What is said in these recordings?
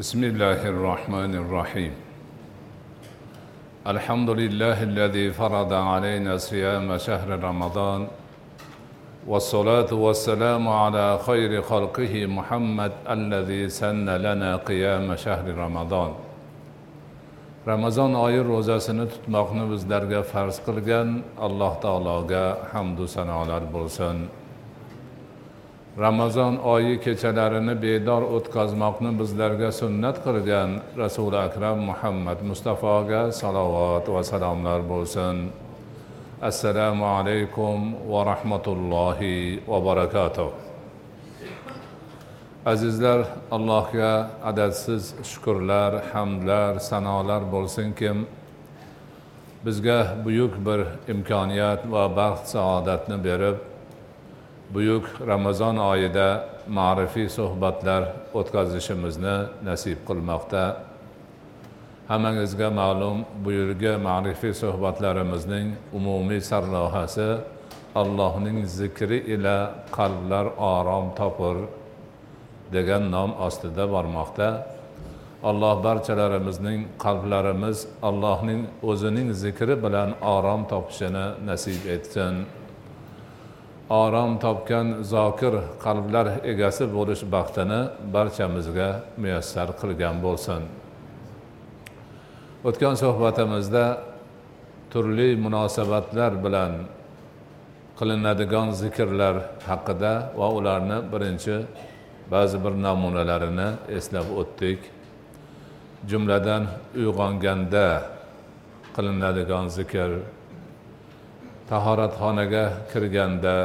بسم الله الرحمن الرحيم الحمد لله الذي فرض علينا صيام شهر رمضان والصلاة والسلام على خير خلقه محمد الذي سن لنا قيام شهر رمضان ramazon oyi ro'zasini tutmoqni bizlarga farz qilgan alloh taologa hamdu sanolar bo'lsin. Ramazon oyi kechalarini bedor o'tkazmoqni bizlarga sunnat qilgan rasuli akram muhammad mustafoga salovat va salomlar bo'lsin. Assalomu alaykum va rahmatullohi va barakatuh. Azizlar allohga adadsiz shukurlar hamdlar sanolar bo'lsinkim bizga buyuk bir imkoniyat va baxt saodatni berib buyuk ramazon oyida ma'rifiy suhbatlar o'tkazishimizni nasib qilmoqda. Hammangizga ma'lum bu yilgi ma'rifiy suhbatlarimizning umumiy sarlavhasi allohning zikri ila qalblar orom topur degan nom ostida bormoqda. Alloh barchalarimizning qalblarimiz allohning o'zining zikri bilan orom topishini nasib etsin. Orom topgan zokir qalblar egasi bo'lish baxtini barchamizga muyassar qilgan bo'lsin. O'tgan suhbatimizda turli munosabatlar bilan qilinadigan zikrlar haqida va ularni birinchi ba'zi bir namunalarini eslab o'tdik. Jumladan uyg'onganda qilinadigan zikr tahoratxonaga kirganda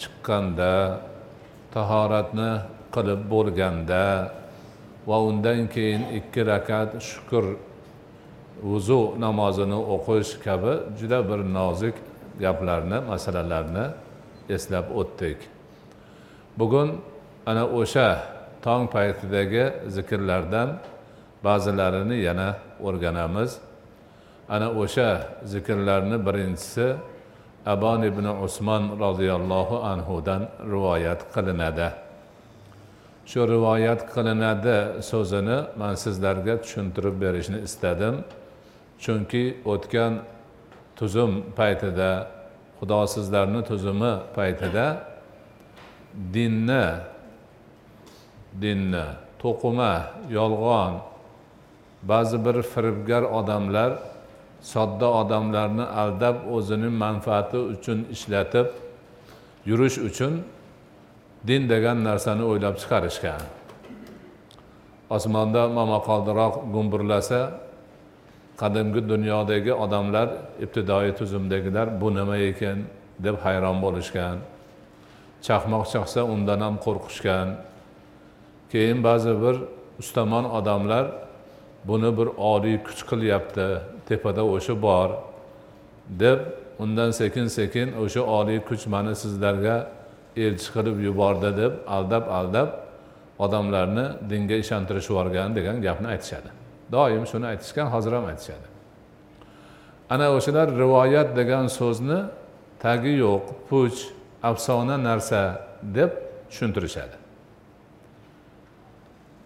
chiqqanda tahoratni qilib bo'lganda va undan keyin ikki rakat shukur vuzu namozini o'qish kabi juda bir nozik gaplarni masalalarni eslab o'tdik. Bugun ana o'sha tong paytidagi zikrlardan ba'zilarini yana o'rganamiz. Ana o'sha zikrlarni birinchisi abon ibn usmon roziyallohu anhudan rivoyat qilinadi. Shu rivoyat qilinadi so'zini man sizlarga tushuntirib berishni istadim. Chunki o'tgan tuzum paytida xudosizlarni tuzumi paytida dinni dinni to'qima yolg'on ba'zi bir firibgar odamlar sodda odamlarni aldab o'zining manfaati uchun ishlatib yurish uchun din degan narsani o'ylab chiqarishgan. Osmonda momaqaldiroq gumburlasa qadimgi dunyodagi odamlar ibtidoiy tuzumdagilar bu nima ekan deb hayron bo'lishgan chaqmoq chaqsa undan ham qo'rqishgan. Keyin ba'zi bir ustamon odamlar buni bir oliy kuch qilyapti. Tepada o'sha bor deb undan sekin sekin o'sha oliy kuch mani sizlarga elchi qilib yubordi deb aldab aldab odamlarni dinga ishontirishib yuborgan degan gapni aytishadi. Doim shuni aytishgan hozir ham aytishadi. Ana o'shalar rivoyat degan so'zni tagi yo'q puch afsona narsa deb tushuntirishadi.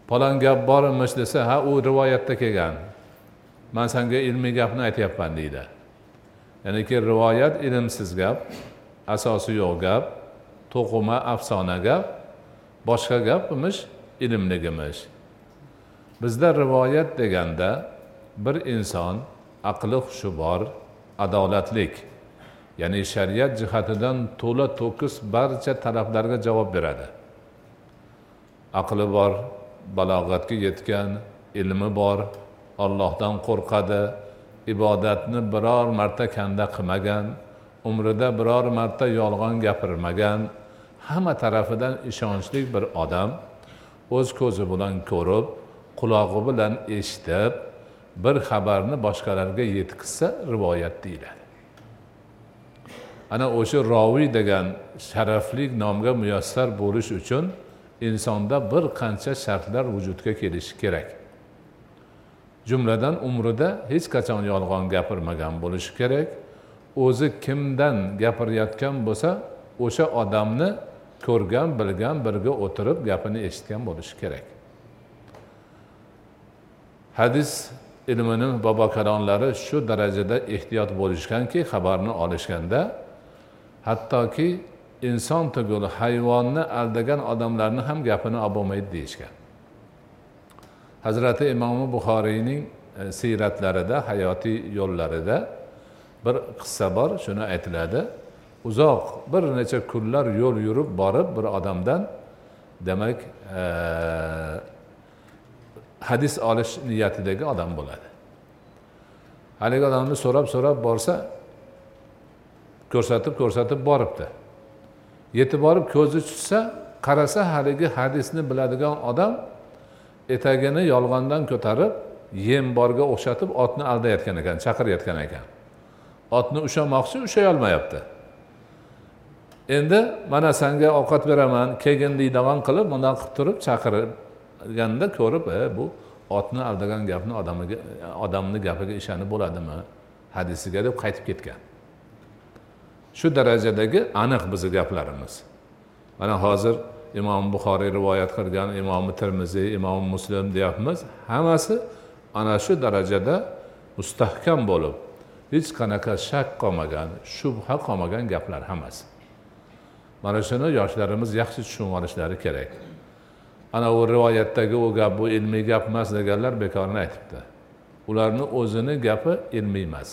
Palon gap bormish desa ha u rivoyatda kelgan. Man sanga ilmiy gapni aytyapman deydi. Ya'niki rivoyat ilmsiz gap asosi yo'q gap to'qima afsona gap boshqa gap emish ilmlik emish bizda rivoyat deganda bir inson aqli hushi bor adolatlik ya'ni shariat jihatidan to'la to'kis barcha talablarga javob beradi. Aqli bor balog'atga yetgan ilmi bor ollohdan qo'rqadi. Ibodatni biror marta kanda qilmagan umrida biror marta yolg'on gapirmagan hamma tarafidan ishonchli bir odam o'z ko'zi bilan ko'rib qulog'i bilan eshitib bir xabarni boshqalarga yetkazsa rivoyat deyiladi. Ana o'sha roviy degan sharafli nomga muyassar bo'lish uchun insonda bir qancha shartlar vujudga kelishi kerak. Jumladan umrida hech qachon yolg'on gapirmagan bo'lishi kerak. O'zi kimdan gapirayotgan bo'lsa o'sha odamni ko'rgan bilgan birga o'tirib gapini eshitgan bo'lishi kerak. Hadis ilmini bobokalonlari shu darajada ehtiyot bo'lishganki xabarni olishganda hattoki inson tugul hayvonni aldagan odamlarni ham gapini olib bo'lmaydi deyishgan. Hazrati imomi buxoriyning e, siyratlarida hayotiy yo'llarida bir qissa bor shuni aytiladi. Uzoq bir necha kunlar yo'l yurib borib bir odamdan demak e, hadis olish niyatidagi odam bo'ladi. Haligi odamni so'rab so'rab borsa ko'rsatib ko'rsatib boribdi. Yetib borib ko'zi tushsa qarasa haligi hadisni biladigan odam etagini yolg'ondan ko'tarib yem borga o'xshatib otni aldayotgan ekan chaqirayotgan ekan. Otni ushlamoqchi ushlayolmayapti endi mana sanga ovqat beraman kelgin deydigan qilib bundoq qilib turib chaqirganda ko'rib e bu otni aldagan gapni odamiga odamni gapiga ishonib bo'ladimi? Hadisiga deb qaytib ketgan. Shu darajadagi aniq bizni gaplarimiz. Mana hozir imom buxoriy rivoyat qilgan imomi termiziy imom muslim deyapmiz. Hammasi ana shu darajada mustahkam bo'lib hech qanaqa shak qolmagan shubha qolmagan gaplar hammasi. Mana shuni yoshlarimiz yaxshi tushunib olishlari kerak. Ana u rivoyatdagi u gap bu ilmiy gap emas deganlar bekorni aytibdi. Ularni o'zini gapi ilmiy emas.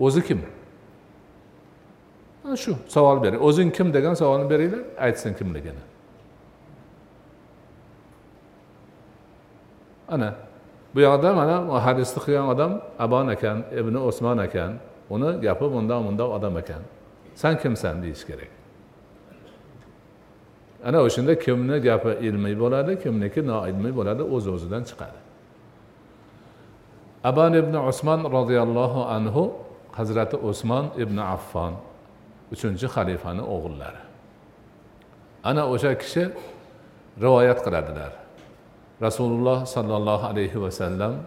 O'zi kim? Mana shu savol bering. O'zing kim degan savolni beringlar aytsin kimligini. Ana bu yoqda mana hadisni qilgan odam abon ekan ibn usmon ekan. Uni gapi bundoq bundoq odam ekan. San kimsan deyish kerak. Ana o'shanda kimni gapi ilmiy bo'ladi kimniki noilmiy bo'ladi o'z o'zidan chiqadi. Aban ibn usmon roziyallohu anhu hazrati usmon ibn affon uchinchi xalifani o'g'illari. Ana o'sha kishi rivoyat qiladilar. rasululloh sollallohu alayhi vasallam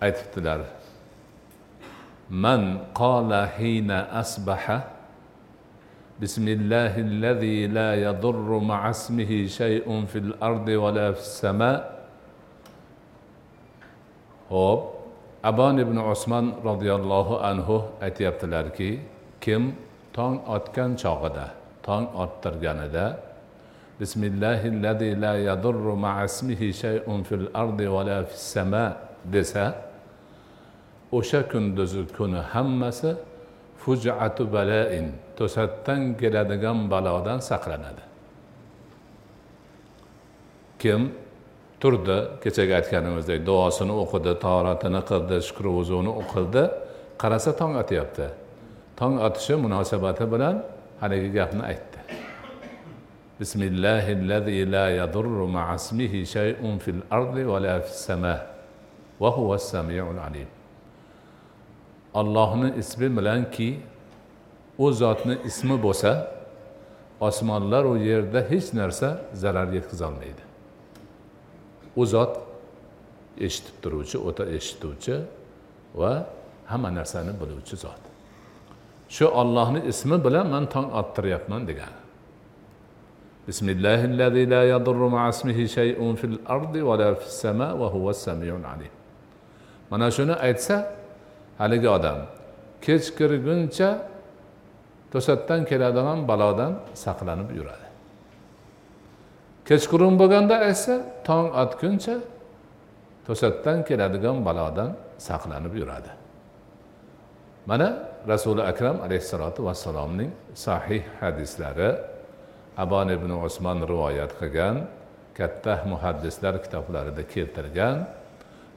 aytibdilar. من قال حين أصبح بسم الله الذي لا يضر مع اسمه شيء في الأرض ولا في السماء هوب أبان بن عثمان رضي الله عنه أتيبتلر لاركي كم تان أتكن شاغدا تان أترغاندا tong ottirganida bismillahillazi la yadurru ma'asmihi shay'un fil ardi va la fis sama desa o'sha kunduzi kuni hammasi fujatu balain to'satdan keladigan balodan saqlanadi kim turdi kechaga aytganimizdek duosini o'qidi toratini qildi shukr vuzuni o'qildi qarasa tong otyapti tong otishi munosabati bilan haligi gapni aytdi. بسم الله الذي لا يضر مع اسمه شيء في الارض ولا في السماء وهو السميع العليم allohni ismi bilanki u zotni ismi bo'lsa osmonlar u yerda hech narsa zarar yetkazolmaydi u zot eshitib turuvchi o'ta eshituvchi va hamma narsani biluvchi zot shu ollohni ismi bilan man tong ottiryapman degani بسم الله الذي لا يضر مع اسمه شيء في la ولا في السماء وهو السميع العليم mana shuni aytsa haligi odam kech kirguncha to'satdan keladigan balodan saqlanib yuradi. Kechqurun bo'lganda aytsa tong otguncha to'satdan keladigan balodan saqlanib yuradi. Mana rasuli akram alayhissalotu vassalomning sahih hadislari abon ibn usmon rivoyat qilgan katta muhaddislar kitoblarida keltirgan.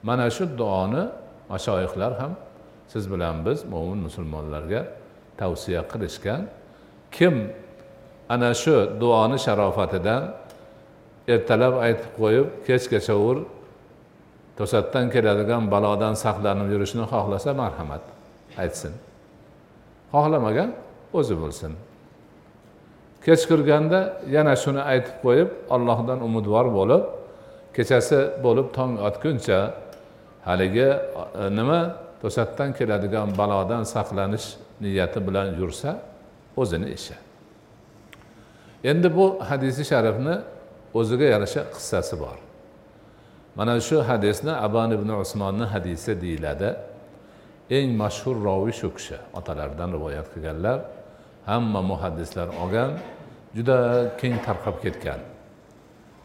Mana shu duoni mashoyihlar ham siz bilan biz mo'min musulmonlarga tavsiya qilishgan. Kim ana shu duoni sharofatidan ertalab aytib qo'yib kechgacha ur to'satdan keladigan balodan saqlanib yurishni xohlasa marhamat aytsin. Xohlamagan o'zi bo'lsin. Kech kirganda yana shuni aytib qo'yib allohdan umidvor bo'lib kechasi bo'lib tong otguncha haligi e, nima to'satdan keladigan balodan saqlanish niyati bilan yursa o'zini ishi. Endi bu hadisi sharifni o'ziga yarasha qissasi bor. Mana shu hadisni aban ibn usmonni hadisi deyiladi. Eng mashhur roviy shu kishi otalaridan rivoyat qilganlar hamma muhaddislar olgan juda keng tarqab ketgan.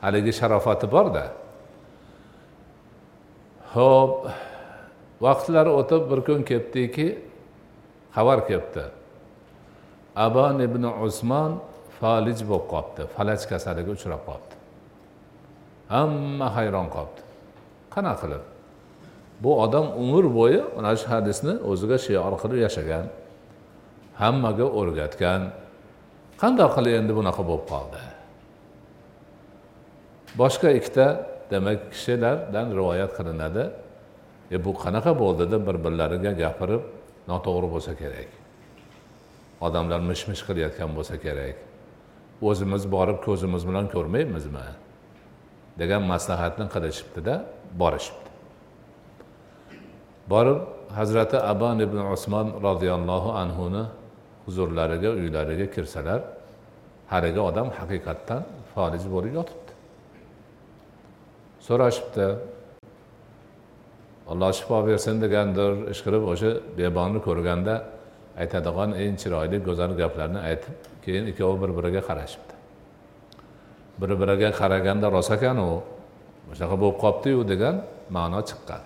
Haligi sharofati borda. Ho'p vaqtlar o'tib bir kun kelibdiki xabar kelibdi. Aban ibn usmon falij bo'lib qolibdi falaj kasaliga uchrab qolibdi hamma hayron qolibdi qanaqa qilib? Bu odam umr bo'yi mana shu hadisni o'ziga shior qilib yashagan hammaga o'rgatgan. Qandoq qilib endi bunaqa bo'lib qoldi? Boshqa ikkita demak kishilardan rivoyat qilinadi. E bu qanaqa bo'ldi deb bir birlariga gapirib noto'g'ri bo'lsa kerak. Odamlar mish mish qilayotgan bo'lsa kerak. O'zimiz borib ko'zimiz bilan ko'rmaymizmi? Degan maslahatni qilishibdida borishibdi. Borib hazrati aban ibn usmon roziyallohu anhuni huzurlariga uylariga kirsalar haligi odam haqiqatdan foliz bo'lib yotibdi. So'rashibdi alloh shifo bersin degandir ishqilib o'sha bemorni ko'rganda aytadigan eng chiroyli go'zal gaplarni aytib keyin ikkovi bir biriga qarashibdi. Bir biriga qaraganda rost ekan u o'shaqa bo'lib qolibdiyu degan ma'no chiqqan.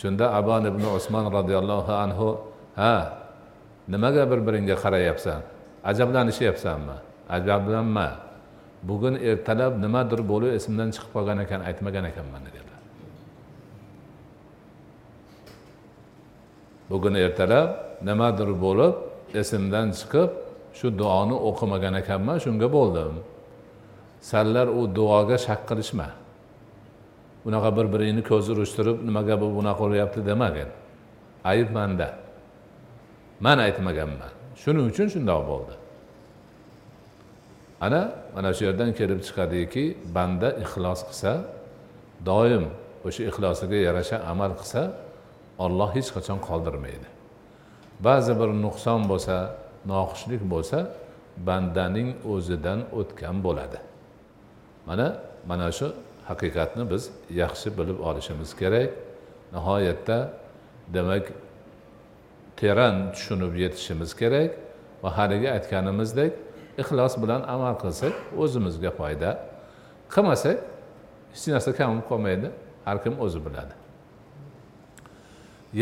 Shunda abon ibn usmon roziyallohu anhu ha nimaga bir biringga qarayapsan? Ajablanishyapsanmi? Ajablanma. Bugun ertalab nimadir bo'lib esimdan chiqib qolgan ekan aytmagan ekanman dedilar bugun ertalab nimadir bo'lib esimdan chiqib shu duoni o'qimagan ekanman shunga bo'ldim. Sanlar u duoga shak qilishma. Unaqa bir biringni ko'z urishtirib nimaga bu bunaqa qilyapti demagin. Ayb manda. Man aytmaganman. Shuning uchun shundoq bo'ldi. Ana mana shu yerdan kelib chiqadiki banda ixlos qilsa doim o'sha ixlosiga yarasha amal qilsa olloh hech qachon qoldirmaydi. Ba'zi bir nuqson bo'lsa noxushlik bo'lsa bandaning o'zidan o'tgan bo'ladi. Mana mana shu haqiqatni biz yaxshi bilib olishimiz kerak. Nihoyatda demak teran tushunib yetishimiz kerak va haligi aytganimizdek ixlos bilan amal qilsak o'zimizga foyda. Qilmasak hech narsa kam qolmaydi har kim o'zi biladi.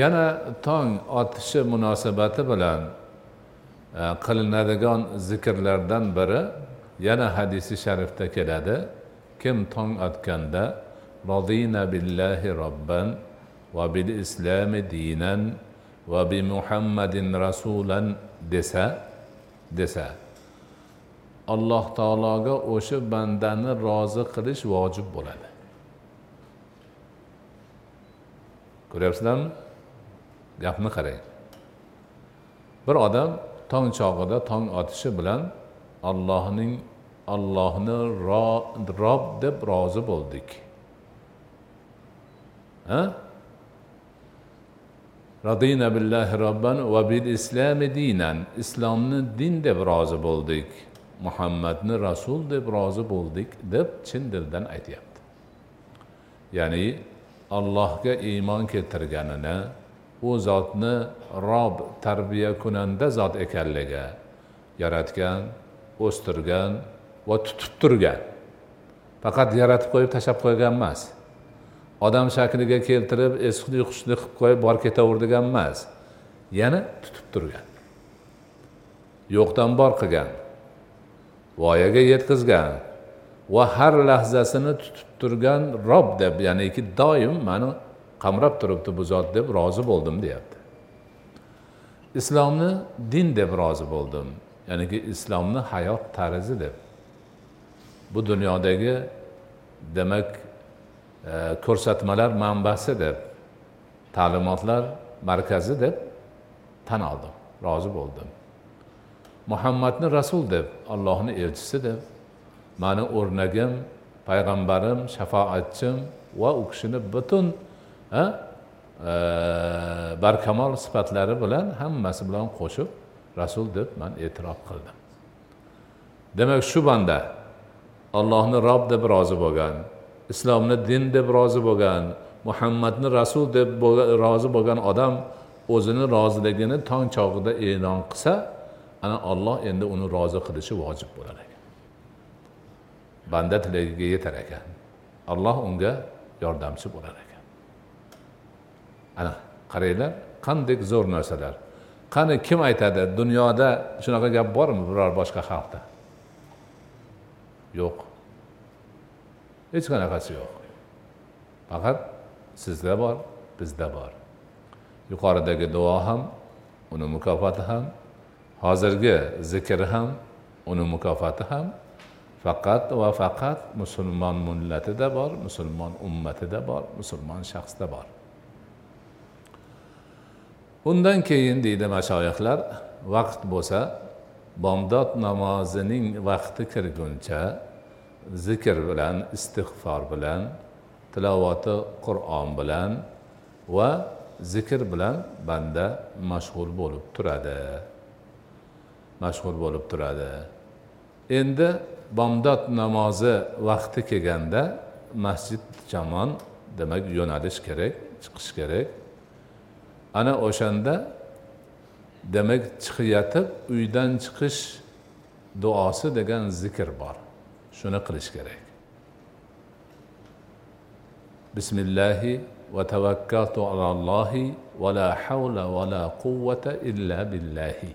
Yana tong otishi munosabati bilan e, qilinadigan zikrlardan biri yana hadisi sharifda keladi. Kim tong otganda rodina billahi robban va bil islami dinan va bi muhammadin rasulan desa desa alloh taologa o'sha bandani rozi qilish vojib bo'ladi. Ko'ryapsizlarmi? Gapni qarang. Bir odam tong chog'ida tong otishi bilan allohning allohni rob deb rozi bo'ldik. Ha? Radina billahi robban va bil islami dinan. Islomni din deb rozi bo'ldik. Muhammadni rasul deb rozi bo'ldik deb chin dildan aytyapti. Ya'ni allohga iymon keltirganini u zotni rob tarbiya kunanda zot ekanligi yaratgan o'stirgan va tutib turgan. Faqat yaratib qo'yib tashlab qo'ygan emas. Odam shakliga keltirib esli hushli qilib qo'yib borib ketaver degan emas. Yana tutib turgan. Yo'qdan bor qilgan. Voyaga yetkazgan. Va har lahzasini tutib turgan rob deb ya'niki doim mani qamrab turibdi bu zot deb rozi bo'ldim deyapti. Islomni din deb rozi bo'ldim. Ya'niki islomni hayot tarzi deb. Bu dunyodagi demak ko'rsatmalar manbasi deb ta'limotlar markazi deb tan oldim rozi bo'ldim. Muhammadni rasul deb allohni elchisi deb mani o'rnagim payg'ambarim shafoatchim va u kishini butun e, barkamol sifatlari bilan hammasi bilan qo'shib rasul deb man e'tirof qildim. Demak shu banda ollohni rob deb rozi bo'lgan islomni din deb rozi bo'lgan muhammadni rasul deb rozi bo'lgan odam o'zini roziligini tong chog'ida e'lon qilsa ana olloh endi uni rozi qilishi vojib bo'lar ekan. Banda tilagiga yetar ekan. Alloh unga yordamchi bo'lar ekan. Ana qaranglar qanday zo'r narsalar. Qani kim aytadi dunyoda shunaqa gap bormi biror boshqa xalqda? Yo'q. Hech qanaqasi yo'q. Faqat sizda bor bizda bor. Yuqoridagi duo ham uni mukofoti ham hozirgi zikr ham uni mukofoti ham faqat va faqat musulmon millatida bor musulmon ummatida bor musulmon shaxsda bor. Undan keyin deydi mashoyihlar vaqt bo'lsa bomdod namozining vaqti kirguncha zikr bilan istig'for bilan tilovati qur'on bilan va zikr bilan banda mashg'ul bo'lib turadi. Mashg'ul bo'lib turadi. Endi bomdod namozi vaqti kelganda masjid jamon demak yo'nalish kerak chiqish kerak. Ana o'shanda demak chiqayotib uydan chiqish duosi degan zikr bor. Shuni qilish kerak. Bismillahi va tavakkaltu alallohi va la havla va la quvvata illa billahi.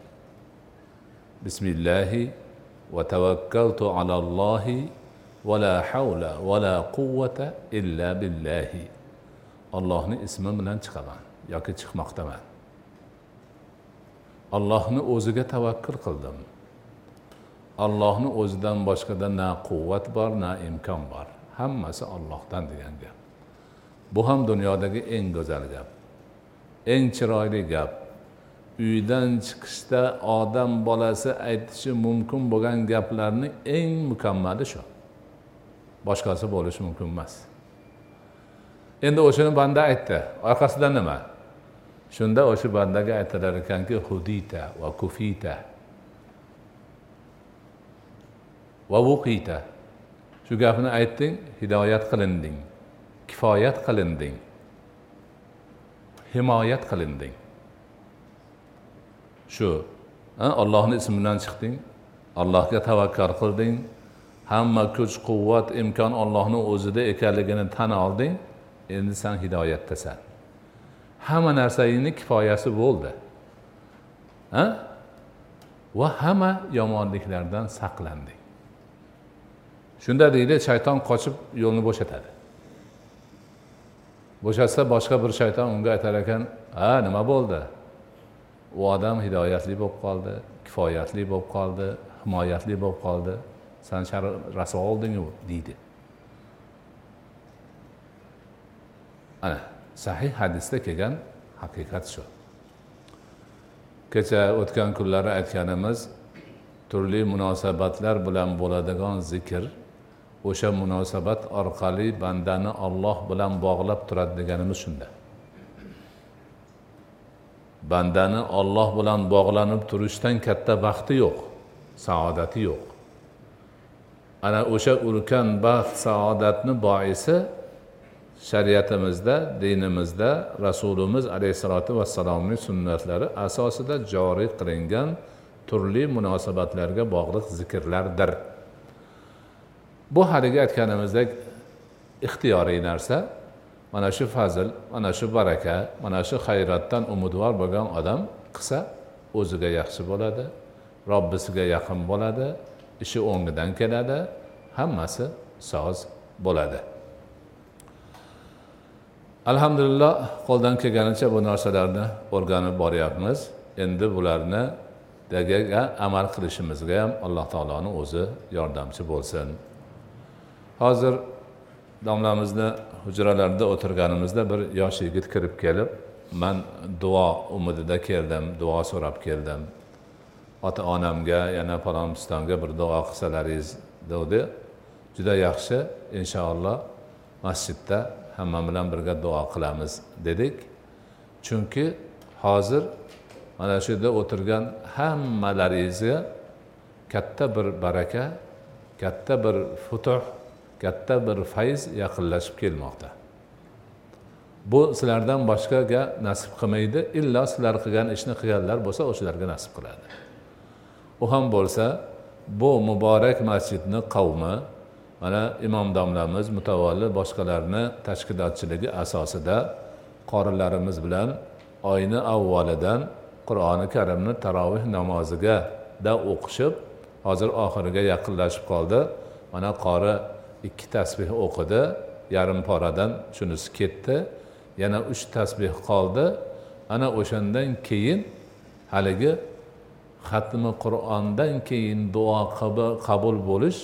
Bismillahi va tavakkaltu alallohi va la havla va la quvvata illa billahi. Allohni ismi bilan chiqaman yoki chiqmoqdaman. Allohni o'ziga tavakkul qildim. Allohni o'zidan boshqada na quvvat bor na imkon bor. Hammasi ollohdan degan gap. Bu ham dunyodagi eng go'zal gap. Eng chiroyli gap. Uydan chiqishda odam bolasi aytishi mumkin bo'lgan gaplarni eng mukammali shu. Boshqasi bo'lishi mumkin emas. Endi o'shani banda aytdi. Orqasidan nima? Shunda o'sha bandaga aytilar ekanki hudita va kufita. Va vuqita shu gapni aytding hidoyat qilinding kifoyat qilinding himoyat qilinding. Shu ollohni ismi bilan chiqding allohga tavakkal qilding hamma kuch quvvat imkon ollohni o'zida ekanligini tan olding endi san hidoyatdasan. Hamma narsangni kifoyasi bo'ldi. Ha? Va hamma yomonliklardan saqlanding. Shunda deydi shayton qochib yo'lni bo'shatadi. Bo'shatsa boshqa bir shayton unga aytar ekan ha nima bo'ldi? U odam hidoyatli bo'lib qoldi kifoyatli bo'lib qoldi himoyatli bo'lib qoldi. San rasvo oldingu deydi. Ana sahih hadisda kelgan haqiqat shu. Kecha o'tgan kunlari aytganimiz turli munosabatlar bilan bo'ladigan zikr o'sha munosabat orqali bandani olloh bilan bog'lab turadi deganimiz shunda. Bandani olloh bilan bog'lanib turishdan katta baxti yo'q saodati yo'q. Ana o'sha ulkan baxt saodatni boisi shariatimizda dinimizda rasulimiz alayhissalotu vassalomning sunnatlari asosida joriy qilingan turli munosabatlarga bog'liq zikrlardir. Bu haligi aytganimizdek ixtiyoriy narsa mana shu fazil mana shu baraka mana shu xayratdan umidvor bo'lgan odam qilsa o'ziga yaxshi bo'ladi robbisiga yaqin bo'ladi ishi o'ngidan keladi hammasi soz bo'ladi. Alhamdulillah qo'ldan kelganicha bu narsalarni o'rganib boryapmiz. Endi bularni dagaga amal qilishimizga ham alloh taoloni o'zi yordamchi bo'lsin. Hozir domlamizni hujralarida o'tirganimizda bir yosh yigit kirib kelib man duo umidida keldim duo so'rab keldim. Ota onamga yana falon pistonga bir duo qilsalaringiz degdi juda yaxshi inshaalloh masjidda hamma bilan birga duo qilamiz dedik. Chunki hozir mana shu yerda o'tirgan hammalaringizga katta bir baraka katta bir futuh katta bir fayz yaqinlashib kelmoqda. Bu sizlardan boshqaga nasib qilmaydi illo sizlar qilgan ishni qilganlar bo'lsa o'shalarga nasib qiladi. U ham bo'lsa bu muborak masjidni qavmi mana imom domlamiz mutavalli boshqalarni tashkilotchiligi asosida qorilarimiz bilan oyni avvalidan qur'oni karimni taroveh namoziga da o'qishib hozir oxiriga yaqinlashib qoldi. Mana qori ikki tasbeh o'qidi yarim poradan shunisi ketdi yana uch tasbeh qoldi. Ana o'shandan keyin haligi xatmi qur'ondan keyin duo qabul bo'lish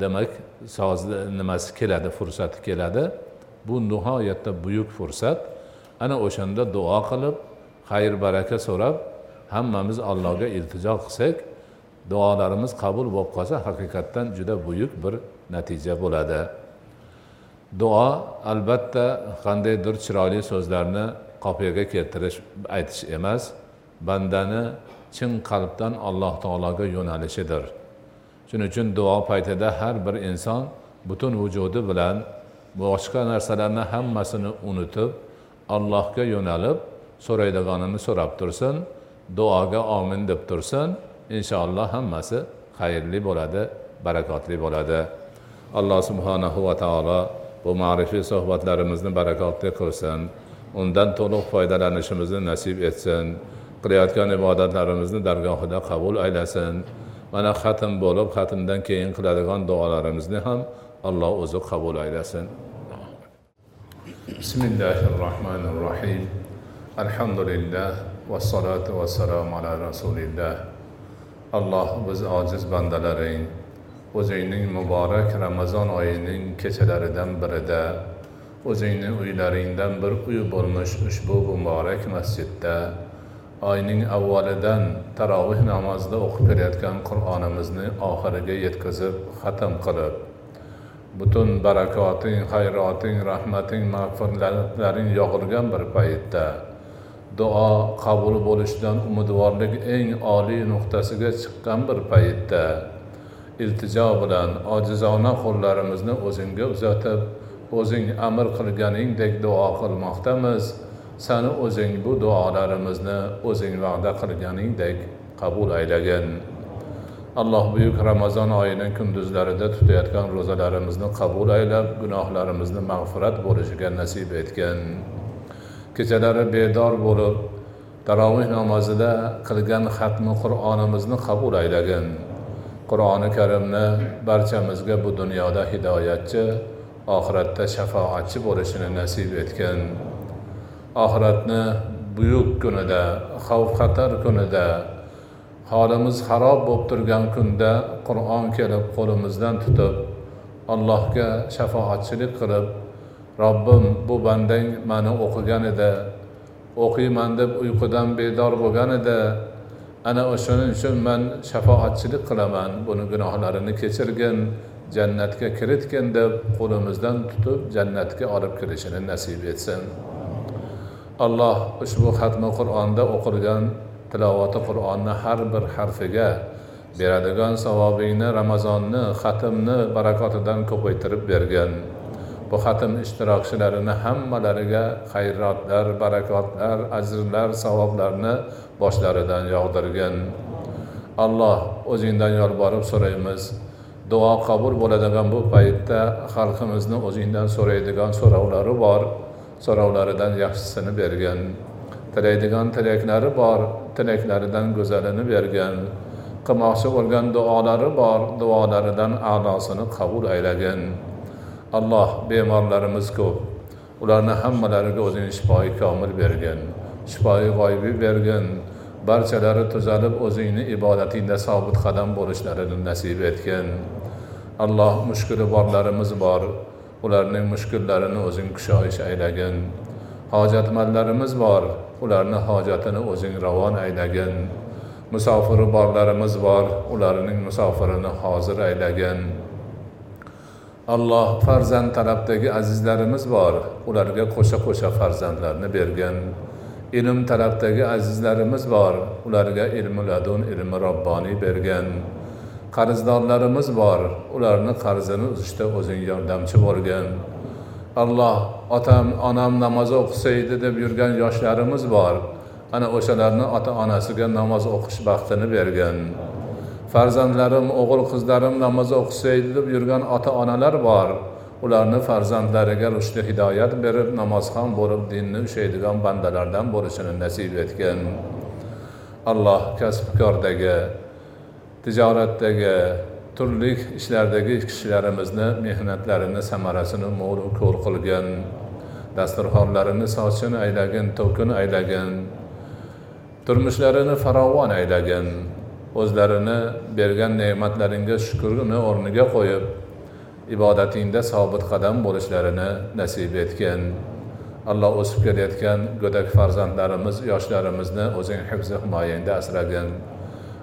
demak sozni nimasi keladi fursati keladi. Bu nihoyatda buyuk fursat. Ana o'shanda duo qilib xayr baraka so'rab hammamiz allohga iltijo qilsak duolarimiz qabul bo'lib qolsa haqiqatdan juda buyuk bir natija bo'ladi. Duo albatta qandaydir chiroyli so'zlarni qopiyaga keltirish aytish emas bandani chin qalbdan alloh taologa yo'nalishidir. Shuning uchun duo paytida har bir inson butun vujudi bilan boshqa narsalarni hammasini unutib allohga yo'nalib so'raydiganini so'rab tursin duoga omin deb tursin inshaalloh hammasi xayrli bo'ladi barakotli bo'ladi. Allah subhanahu və taala bu marifi söhbətlərimizni bərəkətli qılsın. Ondan toluq faydalanışımızı nəsib etsin. Qilayotgan ibadətlərimizni dərgahında qəbul eyləsin. Mənə xətm olub xətmdən keyin qıladigan dualarımızı ham Allah özü qəbul eyləsin. Bismillahirrahmanirrahim. Elhamdülillah və salatu və salam ala Rasulillah. Allah biz aciz bəndələrin o'zingning muborak ramazon oyining kechalaridan birida o'zingni uylaringdan bir uy bo'lmish ushbu muborak masjidda oyning avvalidan taroveh namozida o'qib kelayotgan qur'onimizni oxiriga yetkazib xatm qilib butun barakoting xayroting rahmating mag'firatlaring yog'ilgan bir paytda duo qabul bo'lishidan umidvorlik eng oliy nuqtasiga chiqqan bir paytda iltijo bilan ojizona qo'llarimizni o'zingga uzatib o'zing amr qilganingdek duo qilmoqdamiz. Sani o'zing bu duolarimizni o'zing va'da qilganingdek qabul aylagin. Alloh buyuk ramazon oyini kunduzlarida tutayotgan ro'zalarimizni qabul aylab gunohlarimizni mag'firat bo'lishiga nasib etgin. Kechalari bedor bo'lib taroveh namozida qilgan xatmi qur'onimizni qabul aylagin. Qur'oni karimni barchamizga bu dunyoda hidoyatchi oxiratda shafoatchi bo'lishini nasib etgin oxiratni buyuk kunida xavf xatar kunida holimiz xarob bo'lib turgan kunda qur'on kelib qo'limizdan tutib allohga shafoatchilik qilib robbim bu bandang mani o'qigan edi o'qiyman deb uyqudan bedor bo'lgan edi ana o'shaning uchun man shafoatchilik qilaman buni gunohlarini kechirgin jannatga kiritgin deb qo'limizdan tutib jannatga olib kirishini nasib etsin. Alloh ushbu xatmi qur'onda o'qilgan tilovati qur'onni har bir harfiga beradigan savobingni ramazonni xatmni barakotidan ko'paytirib bergin. Bu xatm ishtirokchilarini hammalariga xayrotlar barakotlar ajrlar savoblarni boshlaridan yog'dirgin. Alloh o'zingdan yolborib so'raymiz. Duo qabul bo'ladigan bu paytda xalqimizni o'zingdan so'raydigan so'rovlari bor so'rovlaridan yaxshisini bergin. Tilaydigan tilaklari bor tilaklaridan go'zalini bergin. Qilmoqchi bo'lgan duolari bor duolaridan a'losini qabul aylagin. Alloh bemorlarimiz ko'p. Ularni hammalariga o'zing shifoi komil bergin shifoi g'oyibiy bergin barchalari tuzalib o'zingni ibodatingda sobit qadam bo'lishlarini nasib etgin. Alloh mushkuli borlarimiz bor ularning mushkullarini o'zing kushoyish aylagin. Hojatmandlarimiz bor ularni hojatini o'zing ravon aylagin. Musofiri borlarimiz bor ularning musofirini hozir aylagin. Alloh farzand tarafdagi azizlarimiz bor. Ularga qo'sha qo'sha farzandlarni bergin. Ilm tarafdagi azizlarimiz bor. Ularga ilmi ladun ilmi robboniy bergin. Qarzdorlarimiz bor. Ularni qarzini uzishda o'zing yordamchi bo'lgin. Alloh otam onam namoz o'qisaydi deb yurgan yoshlarimiz bor. Ana o'shalarni ota onasiga namoz o'qish baxtini bergin. Farzandlarim o'g'il qizlarim namoz o'qisaydi deb yurgan ota onalar bor. Ularni farzandlariga rushdi hidoyat berib namozxon bo'lib dinni ushlaydigan bandalardan bo'lishini nasib etgin. Alloh kasbkordagi tijoratdagi turli ishlardagi kishilarimizni mehnatlarini samarasini mo'l ko'r qilgin. Dasturxonlarini sochin aylagin to'kin aylagin. Turmushlarini farovon aylagin. O'zlarini bergan ne'matlaringga shukurni o'rniga qo'yib ibodatingda sobit qadam bo'lishlarini nasib etgin. Alloh o'sib kelayotgan go'dak farzandlarimiz yoshlarimizni o'zing hifzi himoyangda asragin.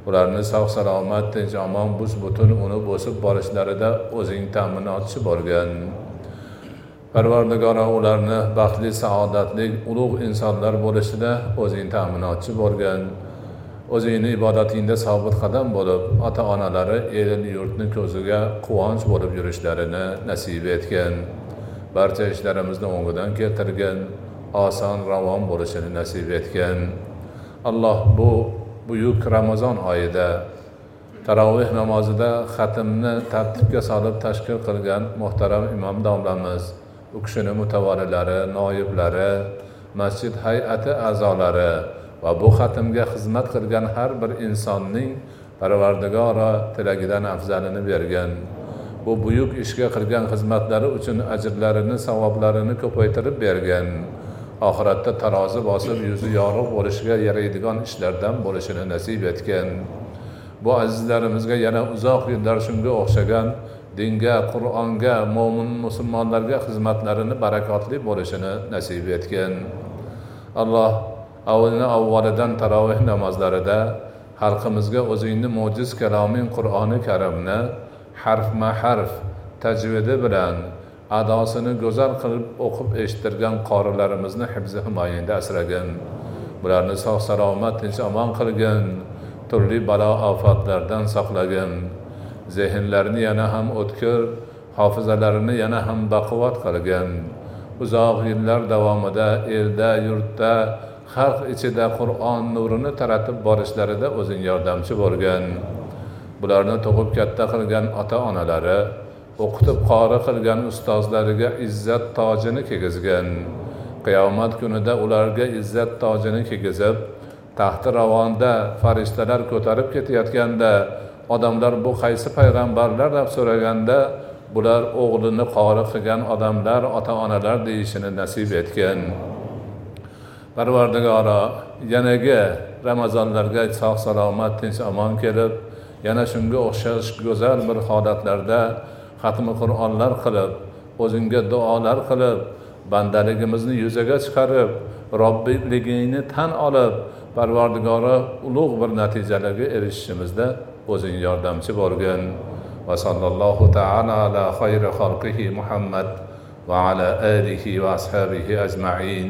Ularni sog' salomat tinch omon bus butun unib o'sib borishlarida o'zing ta'minotchi bo'lgin. Parvardigoro ularni baxtli saodatli ulug' insonlar bo'lishida o'zing ta'minotchi bo'lgin. O'zingni ibodatingda sobit qadam bo'lib ota onalari el yurtni ko'ziga quvonch bo'lib yurishlarini nasib etgin barcha ishlarimizni o'ngidan keltirgin oson ravon bo'lishini nasib etgin alloh bu buyuk ramazon oyida taroveh namozida xatmni tartibga solib tashkil qilgan muhtaram imom domlamiz u kishini mutavolilari noiblari masjid hay'ati a'zolari va bu xatmga xizmat qilgan har bir insonning parvardigoro tilagidan afzalini bergan. Bu buyuk ishga qilgan xizmatlari uchun ajrlarini savoblarini ko'paytirib bergan. Oxiratda tarozi bosib yuzi yorug' bo'lishiga yaraydigan ishlardan bo'lishini nasib etgan. Bu azizlarimizga yana uzoq yillar shunga o'xshagan dinga qur'onga mo'min musulmonlarga xizmatlarini barakotli bo'lishini nasib etgan. Alloh avvalini avvalidan taroveh namozlarida xalqimizga o'zingni mo'jiz kaloming qur'oni karimni harfma harf tajvidi bilan adosini go'zal qilib o'qib eshittirgan qorilarimizni hibzi himoyangda asragin. Bularni sog' salomat tinch omon qilgin turli balo ofatlardan saqlagin. Zehnlarini yana ham o'tkir hofizalarini yana ham baquvvat qilgin. Uzoq yillar davomida elda yurtda xalq ichida qur'on nurini taratib borishlarida o'zing yordamchi bo'lgin. Bularni tug'ib katta qilgan ota onalari o'qitib qori qilgan ustozlariga izzat tojini kiygizgin qiyomat kunida ularga izzat tojini kiygizib taxti ravonda farishtalar ko'tarib ketayotganda odamlar bu qaysi payg'ambarlar deb so'raganda bular o'g'lini qori qilgan odamlar ota onalar deyishini nasib etgin. Parvardigoro yanagi ramazonlarga sog' salomat tinch omon kelib yana shunga o'xshash go'zal bir holatlarda xatmi qur'onlar qilib o'zingga duolar qilib bandaligimizni yuzaga chiqarib robbligingni tan olib parvardigori ulug' bir natijalarga erishishimizda o'zing yordamchi bo'lgin. Va sallallohu taala ala xayri xalqihi muhammad va ala alihi va ashabihi ajmain.